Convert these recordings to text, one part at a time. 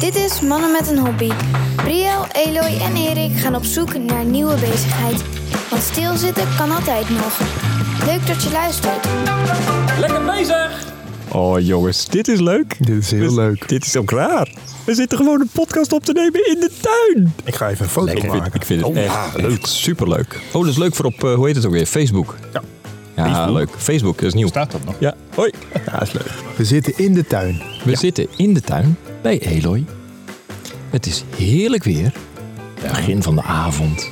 Dit is Mannen met een Hobby. Briel, Eloy en Erik gaan op zoek naar nieuwe bezigheid. Want stilzitten kan altijd nog. Leuk dat je luistert. Lekker bezig! Oh jongens, dit is leuk. Dit is heel Dus leuk. Dit is ook raar. We zitten gewoon een podcast op te nemen in de tuin. Ik ga even een foto Ik vind, maken. ik vind het Oh, echt, ja, leuk. superleuk. Oh, dat is leuk voor op, eh, hoe heet het ook weer? Facebook. Ja. Ja, Facebook? leuk. Facebook, is nieuw. Staat dat nog? Ja, hoi. Ja, is leuk. We zitten in de tuin. We zitten in de tuin bij Eloy. Het is heerlijk weer. Begin van de avond.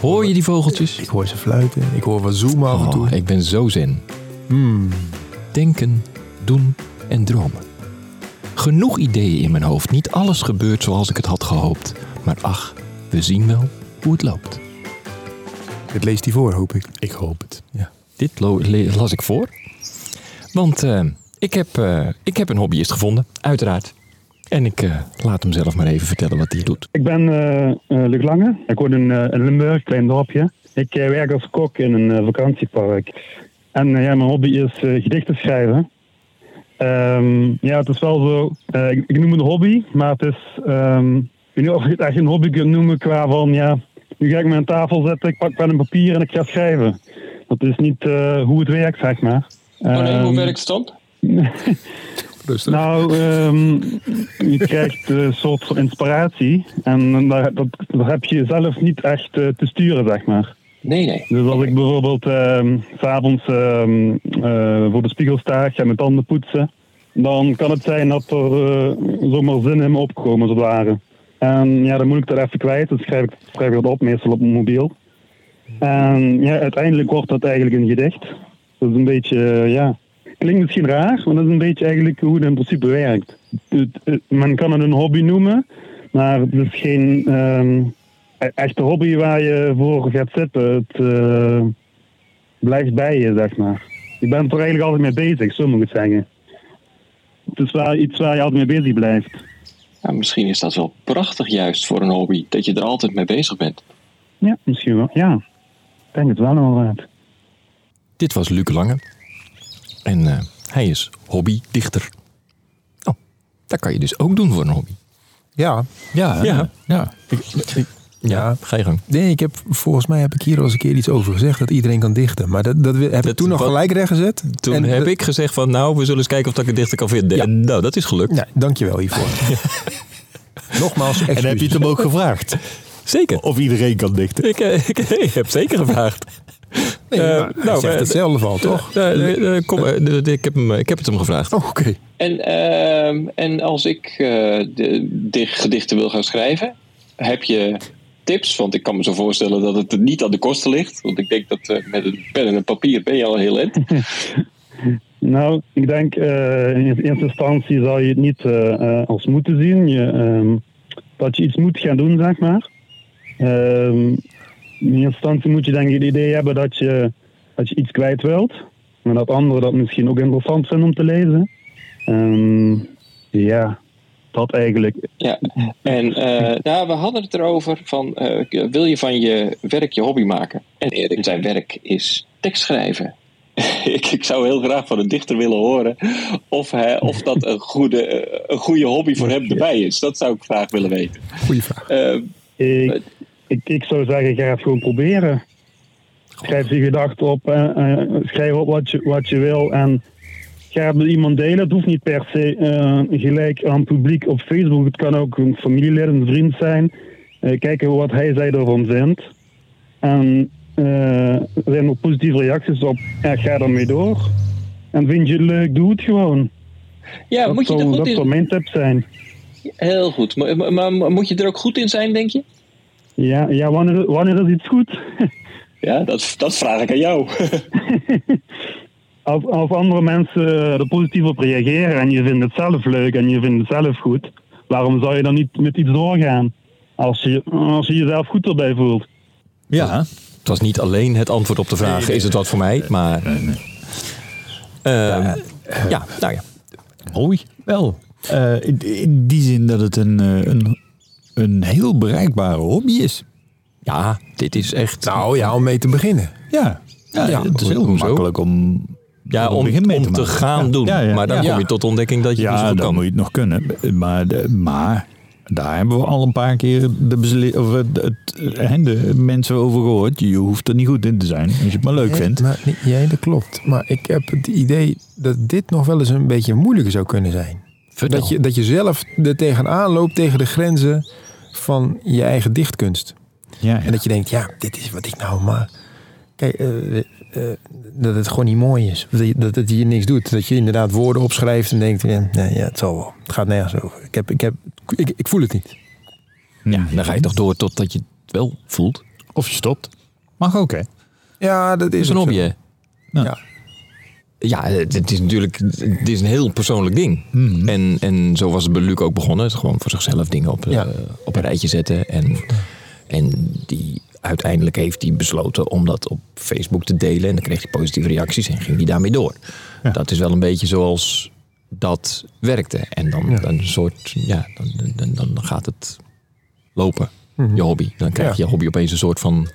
Hoor je die vogeltjes? Ik hoor ze fluiten. Ik hoor wat zoomen af en toe. Oh, ik ben zo zen. Hmm. Denken, doen en dromen. Genoeg ideeën in mijn hoofd. Niet alles gebeurt zoals ik het had gehoopt. Maar ach, we zien wel hoe het loopt. Dit leest hij voor, hoop ik. Ik hoop het. Ja. Dit las ik voor. Want eh, ik, heb, eh, ik heb een hobbyist gevonden, uiteraard. En ik eh, laat hem zelf maar even vertellen wat hij doet. Ik ben eh eh, Luc Lange. Ik woon in, eh, in Limburg, klein dorpje. Ik eh, werk als kok in een vakantiepark. En ja, mijn hobby is eh, gedichten schrijven. Ehm, ja, het is wel zo. eh, ik, ik noem het een hobby, maar het is. ehm, ik weet niet of je het echt een hobby kunt noemen qua van ja. Nu ga ik me aan tafel zetten, ik pak pen en papier en ik ga schrijven. Dat is niet eh, hoe het werkt, zeg maar. Oh nee, hoe Ehm, werkt het dan? Nou, ehm, je krijgt een soort van inspiratie. En daar, dat, dat heb je zelf niet echt eh, te sturen, zeg maar. Nee, nee. Dus als ik bijvoorbeeld ehm, s s'avonds ehm, eh, voor de spiegel sta, ga mijn tanden poetsen. Dan kan het zijn dat er eh, zomaar zin in me opkomen, als het ware. En ja, dan moet ik dat even kwijt. Dan schrijf ik, schrijf ik dat op, meestal op mijn mobiel. En ja, uiteindelijk wordt dat eigenlijk een gedicht. Dat is een beetje, eh, ja... Klinkt misschien raar, maar dat is een beetje eigenlijk hoe het in principe werkt. Het- men kan het een hobby noemen, maar het is geen ehm, e- echte hobby waar je voor gaat zitten. Het eh, blijft bij je, zeg maar. Je bent er eigenlijk altijd mee bezig, zo moet ik het zeggen. Het is wel iets waar je altijd mee bezig blijft. Ja, misschien is dat wel prachtig juist voor een hobby. Dat je er altijd mee bezig bent. Ja, misschien wel. Ja, ik denk het wel inderdaad. Dit was Luc Lange. En eh, hij is hobbydichter. Oh, dat kan je dus ook doen voor een hobby. Ja. Ja, Ja. ja. Ja, ga je gang. Nee, ik heb, volgens mij heb ik hier al eens een keer iets over gezegd dat iedereen kan dichten. Maar dat, dat heb ik Dat- toen nog wat- gelijk recht gezet. Toen En heb dat- ik gezegd van, nou, we zullen eens kijken of dat ik het dichter kan vinden. Ja. En nou, dat is gelukt. Ja, dankjewel hiervoor. Nogmaals, En heb je het hem ook gevraagd? Zeker. Of iedereen kan dichten? Ik, eh, ik, ik heb zeker gevraagd. Nee, maar hij nou, zegt eh, hetzelfde al, toch? Kom, ik, heb hem, ik heb het hem gevraagd. Oh, oké. En, ehm, en als ik eh, de, de gedichten wil gaan schrijven, heb je tips? Want ik kan me zo voorstellen dat het niet aan de kosten ligt. Want ik denk dat eh, met een pen en een papier ben je al heel eind. Nou, ik denk eh, in eerste instantie zou je het niet eh, als moeten zien. Je, ehm, dat je iets moet gaan doen, zeg maar. Ehm, in eerste instantie moet je denk ik het idee hebben dat je, dat je iets kwijt wilt. Maar dat anderen dat misschien ook interessant vinden om te lezen. Ehm, ja, dat eigenlijk. Ja, en eh, nou, we hadden het erover van, eh, wil je van je werk je hobby maken? En Erik, zijn werk is tekstschrijven. ik, ik zou heel graag van een dichter willen horen of, hij, of dat een goede, eh, een goede hobby voor hem erbij is. Dat zou ik graag willen weten. Goeie vraag. Ik, ik, ik zou zeggen, ga het gewoon proberen. Schrijf je gedachten op, schrijf op wat je, wat je wil en ga het met iemand delen. Het hoeft niet per se eh, gelijk aan het publiek op Facebook. Het kan ook een familielid, een vriend zijn. Eh, kijken wat hij zij ervan vindt. En eh, er zijn ook positieve reacties op. Ja, ga ermee door. En vind je het leuk, doe het gewoon. ja, dat moet je er zou, dat zou in... mijn tip zijn. Heel goed. Maar, maar, maar moet je er ook goed in zijn, denk je? Ja, ja wanneer, wanneer is iets goed? Ja, dat, dat vraag ik aan jou. als, als andere mensen er positief op reageren en je vindt het zelf leuk en je vindt het zelf goed, waarom zou je dan niet met iets doorgaan? Als je, als je jezelf goed erbij voelt. Ja. Het was niet alleen het antwoord op de vraag, is het wat voor mij? Maar, Ehm, ja, nou ja. Mooi. Wel. Eh, in, in die zin dat het een, eh, een, een heel bereikbare hobby is. Ja, dit is echt... Nou ja, om mee te beginnen. Ja. Ja, Ja, het is heel makkelijk om Ja, om, begin mee om te gaan Ja. doen. Ja, ja. Maar dan Ja. kom je tot de ontdekking dat je Ja, dus dan kan. moet je het nog kunnen. Maar, de, maar daar hebben we al een paar keer de, of het, het, hè, de mensen over gehoord. Je hoeft er niet goed in te zijn als je het maar leuk Nee, vindt. Maar, nee, ja, dat klopt. Maar ik heb het idee dat dit nog wel eens een beetje moeilijker zou kunnen zijn. Vertel. Dat je, dat je zelf er tegenaan loopt tegen de grenzen van je eigen dichtkunst. Ja, ja. En dat je denkt, ja, dit is wat ik nou maar... Kijk, eh, eh, dat het gewoon niet mooi is. Dat, het hier niks doet. Dat je inderdaad woorden opschrijft en denkt, ja, nee, ja het zal wel. Het gaat nergens over. Ik, heb, ik, heb, ik, ik voel het niet. Ja, dan ga je toch door totdat je het wel voelt. Of je stopt. Mag ook, hè? Ja, dat is is een hobby, hè? Ja. Ja, het het is natuurlijk het is een heel persoonlijk ding. Mhm. En, en zo was het bij Luc ook begonnen. Het gewoon voor zichzelf dingen op, Ja. eh, op een rijtje zetten. En, en die, uiteindelijk heeft hij besloten om dat op Facebook te delen. En dan kreeg hij positieve reacties en ging hij daarmee door. Ja. Dat is wel een beetje zoals dat werkte. En dan, Ja. dan, een soort, ja, dan, dan, dan, gaat het lopen, Mhm. je hobby. Dan krijg je Ja. hobby opeens een soort van...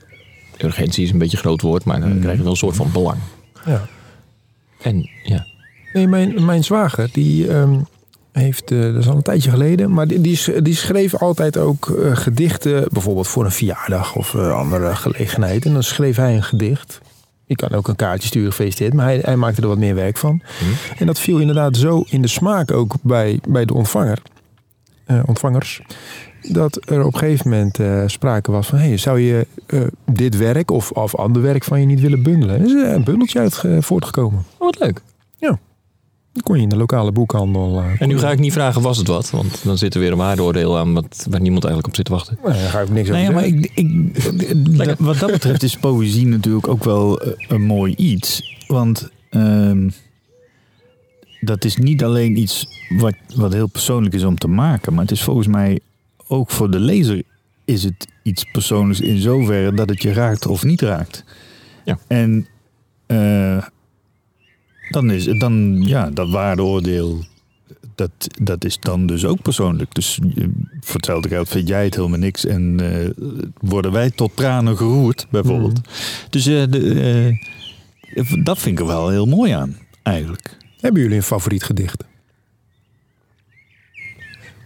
Urgentie is een beetje een groot woord, maar dan krijg je wel een soort van belang. Ja. En ja, Nee, mijn, mijn zwager, die ehm, heeft, eh, dat is al een tijdje geleden, maar die, die, sch- die schreef altijd ook eh, gedichten, bijvoorbeeld voor een verjaardag of eh, andere gelegenheid. En dan schreef hij een gedicht. Je kan ook een kaartje sturen, gefeliciteerd, maar hij, hij maakte er wat meer werk van. En dat viel inderdaad zo in de smaak ook bij, bij de ontvanger, ontvangers. Dat er op een gegeven moment sprake was van: hey, zou je dit werk of, of ander werk van je niet willen bundelen? Er is een bundeltje uit voortgekomen. oh, wat leuk. Dan kon je in de lokale boekhandel. eh, En nu ga ik niet vragen, was het wat? Want dan zit er weer een waardeoordeel aan wat, waar niemand eigenlijk op zit te wachten. Nee, daar ga ik niks over Nee, maar ik, ik, wat dat betreft is poëzie natuurlijk ook wel eh, een mooi iets. Want ehm, dat is niet alleen iets wat, wat heel persoonlijk is om te maken. Maar het is volgens mij ook voor de lezer is het iets persoonlijks in zoverre dat het je raakt of niet raakt. Ja. En eh, dan is het dan, ja, dat waardeoordeel, dat, dat is dan dus ook persoonlijk. Dus eh, voor hetzelfde geld vind jij het helemaal niks en eh, worden wij tot tranen geroerd, bijvoorbeeld. Dus eh, de, dat vind ik er wel heel mooi aan, eigenlijk. Hebben jullie een favoriet gedicht?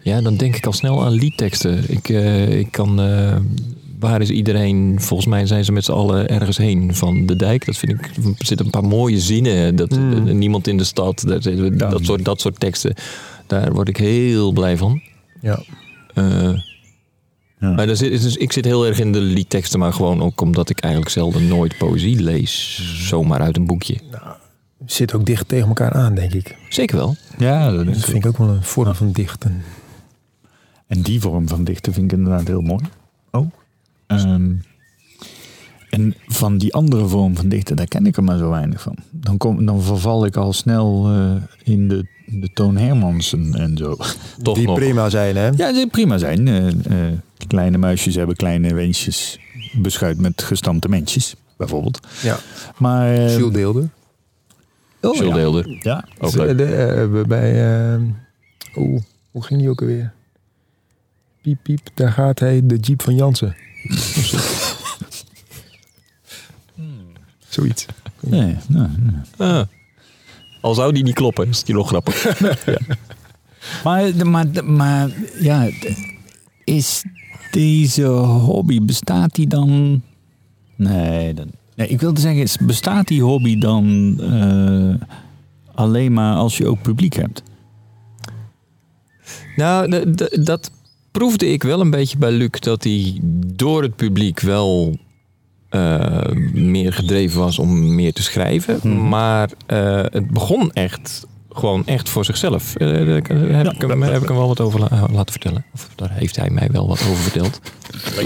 Ja, dan denk ik al snel aan liedteksten. Ik, eh, ik kan... waar is iedereen? Volgens mij zijn ze met z'n allen ergens heen van de dijk. Dat vind ik... Er zitten een paar mooie zinnen. Dat, Hmm. eh, niemand in de stad. Dat, dat, soort, dat soort teksten. Daar word ik heel blij van. Ja. Eh, Ja. Maar zit, dus ik zit heel erg in de liedteksten, maar gewoon ook omdat ik eigenlijk zelden nooit poëzie lees. Zomaar uit een boekje. Zit ook dicht tegen elkaar aan, denk ik. Zeker wel. Ja, dat Dat vind ik ook wel een vorm van dichten. en die vorm van dichten vind ik inderdaad heel mooi. Oh. Ehm, en van die andere vorm van dichten, daar ken ik er maar zo weinig van. Dan, kom, dan verval ik al snel eh, in de, de Toon Hermansen en zo. Toch Die nog. prima zijn, hè? Ja, die prima zijn. Eh, eh, kleine muisjes hebben kleine wensjes. Beschuit met gestampte mensjes, bijvoorbeeld. Ja. Maar... eh, Jules Deelder. oh, Jules ja. Deelder. Ja. Ook leuk. de, bij... eh, Oeh, hoe ging die ook alweer? Piep, piep, daar gaat hij, de jeep van Jansen. Zoiets. Nee. Ah. Al zou die niet kloppen, is die nog grappig. Maar, de- maar, de- maar ja, is deze hobby, bestaat die dan... Nee, dan, nee ik wilde zeggen, is- bestaat die hobby dan eh, alleen maar als je ook publiek hebt? nou, dat proefde ik wel een beetje bij Luc. Dat hij door het publiek wel eh, meer gedreven was om meer te schrijven. Mhm. Maar eh, het begon echt gewoon echt voor zichzelf. Eh, daar heb, ik hem, heb ik hem wel wat over la- laten vertellen. Of daar heeft hij mij wel wat over verteld.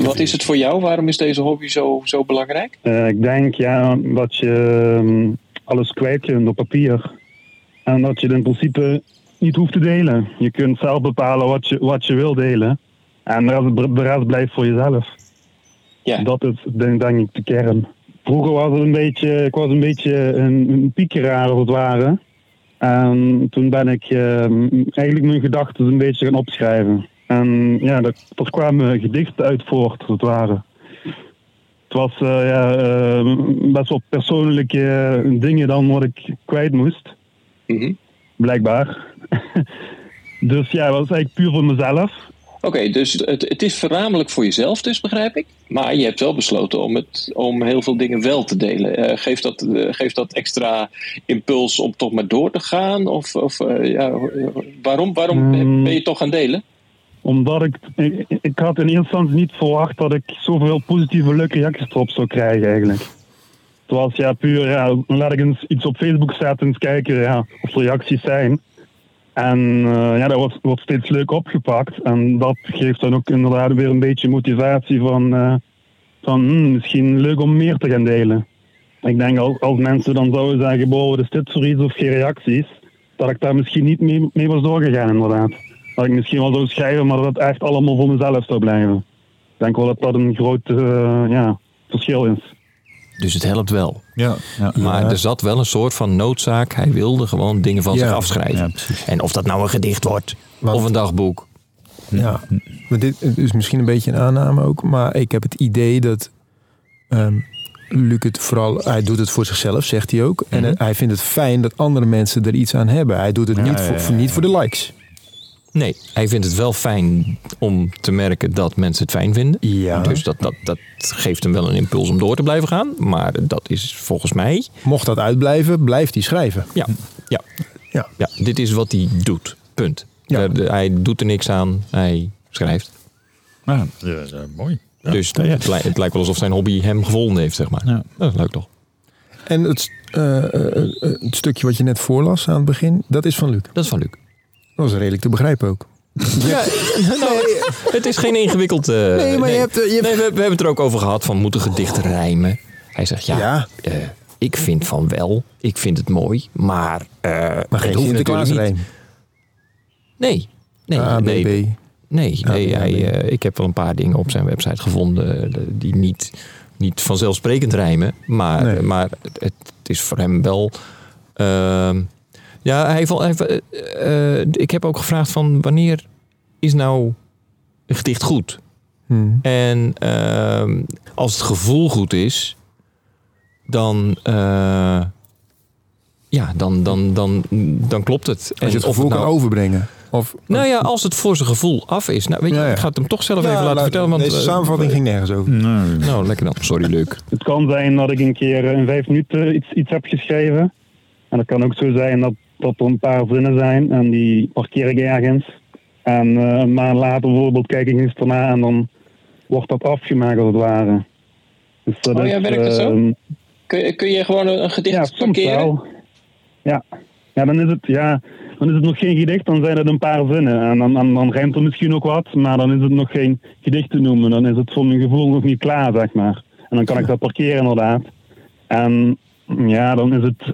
Wat is het voor jou? Waarom is deze hobby zo, zo belangrijk? Eh, ik denk ja, dat je ehm, alles kwijt kunt op papier. En dat je in principe niet hoeft te delen. Je kunt zelf bepalen wat je, wat je wil delen. En de rest, de rest blijft voor jezelf. Ja. Dat is denk, denk ik de kern. Vroeger was het een beetje, ik was een beetje een, een piekeraar als het ware. En toen ben ik ehm, eigenlijk mijn gedachten een beetje gaan opschrijven. En ja, dat, kwamen gedichten uit voort, als het ware. Het was eh, ja, eh, best wel persoonlijke dingen dan wat ik kwijt moest. Mhm. Blijkbaar. dus ja, het was eigenlijk puur voor mezelf. Oké, dus het, het is voornamelijk voor jezelf dus, begrijp ik. Maar je hebt wel besloten om, het, om heel veel dingen wel te delen. Eh, geeft, dat, eh, geeft dat extra impuls om toch maar door te gaan? Of, of eh, ja, waarom, waarom Hmm. ben je toch gaan delen? Omdat ik, ik, ik had in eerste instantie niet verwacht dat ik zoveel positieve leuke reacties erop zou krijgen eigenlijk. Het was ja puur, ja, laat ik eens iets op Facebook zetten en eens kijken ja, of er reacties zijn. En eh, ja, dat wordt, steeds leuk opgepakt. En dat geeft dan ook inderdaad weer een beetje motivatie van, eh, van hmm, misschien leuk om meer te gaan delen. Ik denk als, als mensen dan zouden zeggen, boh, wat is dit voor iets of geen reacties, dat ik daar misschien niet mee, mee was doorgegaan inderdaad. Dat ik misschien wel zou schrijven, maar dat het echt allemaal voor mezelf zou blijven. Ik denk wel dat dat een groot eh, ja, verschil is. Dus het helpt wel. Ja, ja. Maar er zat wel een soort van noodzaak. Hij wilde gewoon dingen van Ja. zich afschrijven. En of dat nou een gedicht wordt Want- of een dagboek. Ja, maar dit is misschien een beetje een aanname ook. Maar ik heb het idee dat ehm Luc het vooral... Hij doet het voor zichzelf, zegt hij ook. En Mhm. hij vindt het fijn dat andere mensen er iets aan hebben. Hij doet het Ja, niet, ja, voor, ja, voor- niet voor de likes. Nee, hij vindt het wel fijn om te merken dat mensen het fijn vinden. Ja. Dus dat, dat, dat geeft hem wel een impuls om door te blijven gaan. Maar dat is volgens mij... Mocht dat uitblijven, blijft hij schrijven. Ja, ja, Ja. ja dit is wat hij doet. Punt. Ja. Hij doet er niks aan. Hij schrijft. Ja, ja, ja, mooi. Ja. dus Ja, ja. Het, lijkt, het lijkt wel alsof zijn hobby hem gevonden heeft, zeg maar. Ja. Dat is leuk toch? En het, eh, eh, eh, het stukje wat je net voorlas aan het begin, dat is van Luc. Dat is van Luc. Dat was redelijk te begrijpen ook. Ja, nou, het is geen ingewikkeld... eh, Nee, maar je hebt, eh, je hebt- Nee, we, we hebben het er ook over gehad van moeten gedichten rijmen. Hij zegt ja, Ja. eh, ik vind van wel. Ik vind het mooi, maar... eh Maar geen hoeft Sinterklaas natuurlijk niet. Nee, nee, A, B, nee. B. Nee, nee hij, eh, ik heb wel een paar dingen op zijn website gevonden die niet, niet vanzelfsprekend rijmen. Maar, Nee. maar het, het is voor hem wel. Ja, hij, hij, heeft, eh, eh, ik heb ook gevraagd van wanneer is nou een gedicht goed? Hmm. En ehm, als het gevoel goed is, dan. eh, ja, dan, dan, dan, dan klopt het. Als je het gevoel nou- kan overbrengen. Of, nou ja, als het voor zijn gevoel af is. Nou, weet je, Ja, ja. ik ga het hem toch zelf Ja, even laten laat- vertellen. Want, deze samenvatting ging nergens over. Nee. Nou, lekker dan. Sorry, Luc. Het kan zijn dat ik een keer in vijf minuten iets, iets heb geschreven. En het kan ook zo zijn dat, dat er een paar zinnen zijn en die parkeer ik ergens. En eh, een maand later bijvoorbeeld kijk ik eens erna en dan wordt dat afgemaakt als het ware. Dus dat Oh is, ja, werkt dat zo? ehm, Kun je, kun je gewoon een, een gedicht ja, parkeren? wel. Ja. Ja, dan is het, ja, dan is het nog geen gedicht, dan zijn het een paar zinnen. En dan, dan, dan rijmt er misschien ook wat, maar dan is het nog geen gedicht te noemen. Dan is het voor mijn gevoel nog niet klaar, zeg maar. En dan kan ik dat parkeren inderdaad. En ja, dan is het,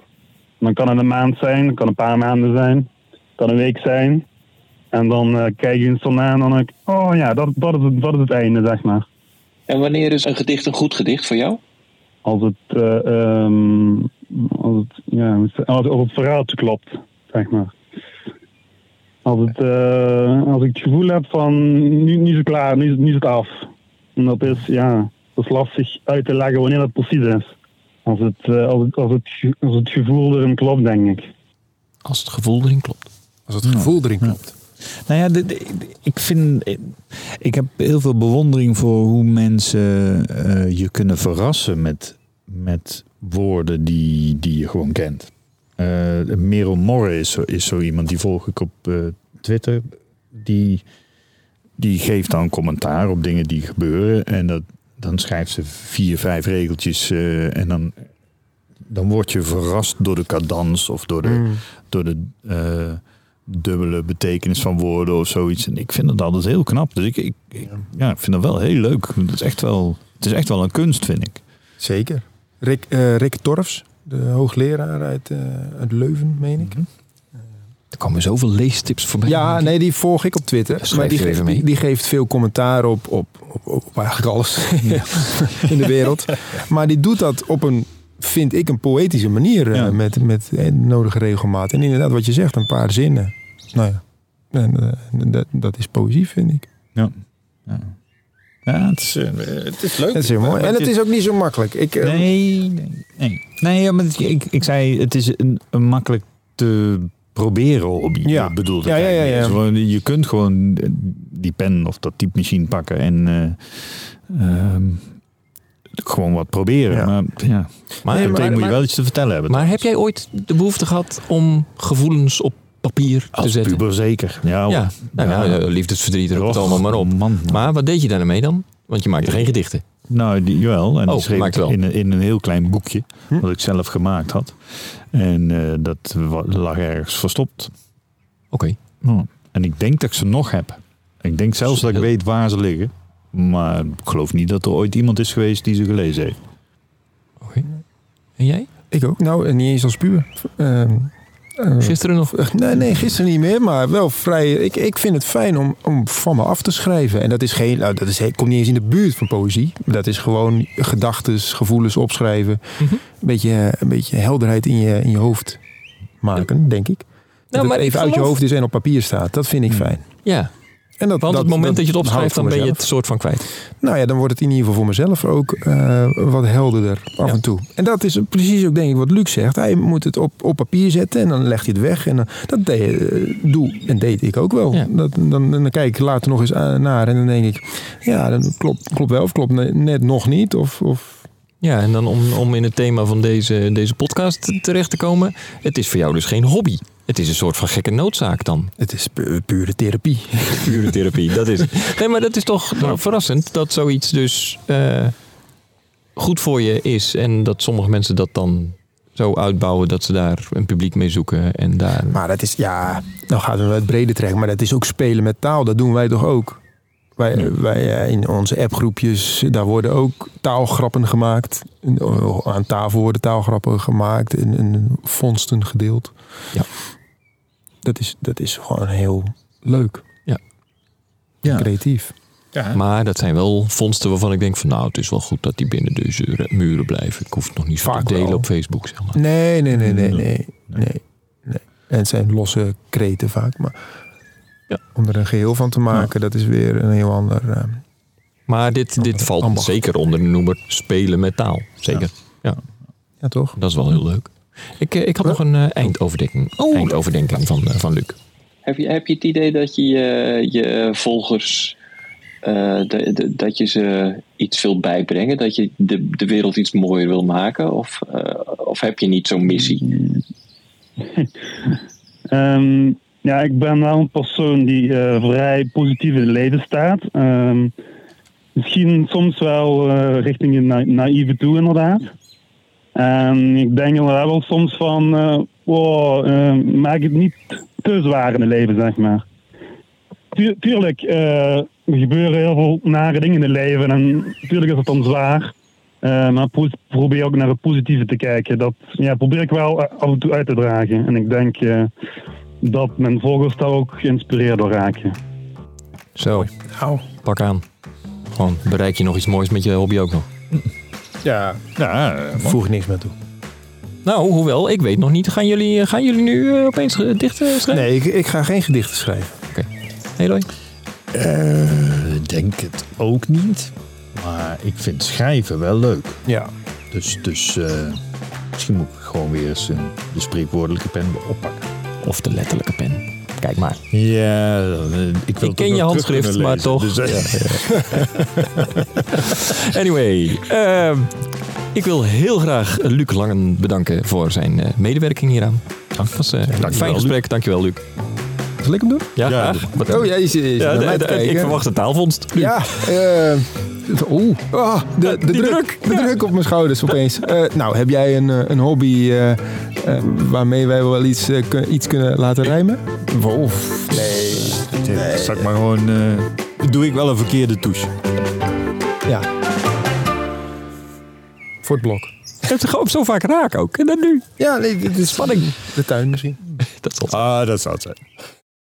dan kan het een maand zijn, het kan een paar maanden zijn, kan een week zijn. En dan eh, kijk je eens ernaar en dan denk ik, oh ja, dat, dat, is het, dat is het einde, zeg maar. En wanneer is een gedicht een goed gedicht voor jou? als het, ehm, als het, ja, is het- als, als het verhaaltje klopt, zeg maar. Als, het, eh, als ik het gevoel heb van, nu, nu is het klaar, nu is, het- nu is het af. En dat is, ja, dat is lastig uit te leggen wanneer dat precies is. Als het, eh, als het, als het, als het gevoel erin klopt, denk ik. Als het gevoel erin klopt. Als het gevoel erin klopt. Nou ja, de- de- ik vind. Ik heb heel veel bewondering voor hoe mensen eh, je kunnen verrassen met, met woorden die, die je gewoon kent. Eh Merel Morre is zo, is zo iemand, die volg ik op eh, Twitter. Die, die geeft dan commentaar op dingen die gebeuren. En dat, dan schrijft ze vier, vijf regeltjes. eh, en dan, dan word je verrast door de cadans of door de, Hmm. door de eh, dubbele betekenis van woorden of zoiets. En ik vind dat altijd heel knap. Dus ik, ik, ik- ja, ik vind dat wel heel leuk. Het is echt wel, het is echt wel een kunst, vind ik. Zeker. Rick, eh, Rick Torfs, de hoogleraar uit, uit Leuven, meen ik. Er komen zoveel leestips voorbij. Ja, nee, die volg ik op Twitter. Schrijf Maar die, je ge- even mee. die, geeft veel commentaar op, op, op, op eigenlijk alles in de wereld. Maar die doet dat op een, vind ik, een poëtische manier. eh, Ja. met, met eh, de nodige regelmaat. En inderdaad, wat je zegt, een paar zinnen. Nou ja, en, eh, dat, dat is poëzie, vind ik. Ja. ja. Het is, het is leuk. Dat is heel mooi. En het is ook niet zo makkelijk. Ik, Nee, nee, nee. nee maar het- ik, ik zei, het is een, een makkelijk te proberen hobby. Ja. bedoelde Ja, ik ja, ja, gewoon- je kunt gewoon die pen of dat typemachine pakken en eh, ehm, gewoon wat proberen. Ja. Maar ja, Maar, Nee, meteen maar, moet je wel iets te vertellen hebben. maar heb jij ooit de behoefte gehad om gevoelens op papier te Als zetten? puber zeker. Ja. Ja, nou eh, liefdesverdriet, roep het Och, allemaal maar op. Man, man. Maar wat deed je daarmee dan? Want je maakte geen gedichten. Nou, die, jawel. En Oh, die schreef maakt het wel. in, een- in een heel klein boekje. Hm? Wat ik zelf gemaakt had. En eh, dat lag ergens verstopt. Oké. Oh. En ik denk dat ik ze nog heb. Ik denk zelfs dat ik weet waar ze liggen. Maar ik geloof niet dat er ooit iemand is geweest die ze gelezen heeft. Oké. En jij? ik ook. Nou, en niet eens als puur. Ehm, eh, Gisteren nog? Eh, Nee, nee, gisteren niet meer, maar wel vrij. Ik, ik vind het fijn om, om van me af te schrijven. En dat is geen, nou, dat is, komt niet eens in de buurt van poëzie. Dat is gewoon gedachten, gevoelens opschrijven. Mhm. Een, beetje, een beetje helderheid in je, in je hoofd maken, denk ik. Dat Nou, maar het even uit je hoofd is en op papier staat. Dat vind ik fijn. Ja, En dat, want het moment dat, je het opschrijft, dan ben je het soort van kwijt. Nou ja, dan wordt het in ieder geval voor mezelf ook eh, wat helderder af Ja. en toe. En dat is precies ook denk ik wat Luc zegt. Hij moet het op, op papier zetten en dan legt hij het weg. En dan, dat deed, eh, doe en deed ik ook wel. Ja. Dat, dan, dan kijk ik later nog eens aan- naar en dan denk ik... Ja, dan klopt, klopt wel of klopt ne- net nog niet. Of, of Ja, en dan om, om in het thema van deze, deze podcast terecht te komen. Het is voor jou dus geen hobby. Het is een soort van gekke noodzaak dan. het is pu- pure therapie. Pure therapie, dat is het. Nee, maar dat is toch nou, verrassend dat zoiets dus eh, goed voor je is. En dat sommige mensen dat dan zo uitbouwen dat ze daar een publiek mee zoeken. En daar... Maar dat is, ja, nou gaat het het breder trekken. Maar dat is ook spelen met taal. Dat doen wij toch ook? Wij, wij eh, in onze appgroepjes, daar worden ook taalgrappen gemaakt. En, Aan tafel worden taalgrappen gemaakt en, en vondsten gedeeld. Ja. Dat is, dat is gewoon heel leuk. Ja. Creatief. Ja. Maar dat zijn wel vondsten waarvan ik denk van nou, het is wel goed dat die binnen deze muren blijven. Ik hoef het nog niet zo te Vaak delen wel. op Facebook, zeg maar. Nee, nee, nee, nee, nee. nee, nee. En het zijn losse kreten vaak. Maar Ja. om er een geheel van te maken, dat is weer een heel ander... eh, Maar dit, dit valt Ambacht. zeker onder de noemer spelen met taal. Zeker. Ja, ja, toch? dat is wel heel leuk. Ik, eh, ik had nog een eh, eindoverdenking, eindoverdenking van, eh, van Luc. Heb je, heb je het idee dat je je, je volgers, eh, de- de- dat je ze iets wil bijbrengen? Dat je de, de wereld iets mooier wil maken? Of, eh, of heb je niet zo'n missie? Ehm, ja, ik ben wel een persoon die eh, vrij positief in het leven staat. Ehm, misschien soms wel eh, richting het na- naïeve toe, inderdaad. En ik denk inderdaad wel soms van, eh, wow, eh, maak het niet te zwaar in het leven, zeg maar. Tu- tuurlijk, eh, er gebeuren heel veel nare dingen in het leven en tuurlijk is het dan zwaar. Eh, maar probeer ook naar het positieve te kijken. Dat ja, probeer ik wel af en toe uit te dragen. En ik denk dat mijn volgers daar ook geïnspireerd door raken. Zo, Nou, pak aan. Gewoon bereik je nog iets moois met je hobby ook nog. Ja, Ja, eh, man. voeg ik niks meer toe. Nou, hoewel, ik weet nog niet. Gaan jullie, gaan jullie nu eh, opeens gedichten schrijven? Nee, ik, ik ga geen gedichten schrijven. Hey, Roy? Eh, ik denk het ook niet. Maar ik vind schrijven wel leuk. Ja. Dus, dus eh, misschien moet ik gewoon weer eens een, de spreekwoordelijke pen oppakken. Of de letterlijke pen. Kijk maar. Ja, ik wil Ik ken je handschrift, maar toch. Dus, eh, Anyway, ehm, ik wil heel graag Luc Langen bedanken voor zijn eh, medewerking hieraan. Dat was eh, een Dankjewel, fijn Luc. gesprek. Dankjewel, Luc. Zal ik hem doen? Ja, Ja, graag. Oh, jij zit je, Ja, naar de- mij de- te kijken. ik verwacht een taalvondst. Luc. Ja, eh oeh, ah, de, druk, druk, de ja. druk op mijn schouders opeens. Eh, nou, heb jij een, een hobby waarmee wij wel iets, iets kunnen laten rijmen? Wolf. Nee. nee. Zal ik maar gewoon... eh, doe ik wel een verkeerde touche. Ja. Voor het blok. Het is gewoon zo vaak raak ook. En dan nu. Ja, nee, dit is spanning. De tuin misschien. Dat zal Ah, dat zou het zijn.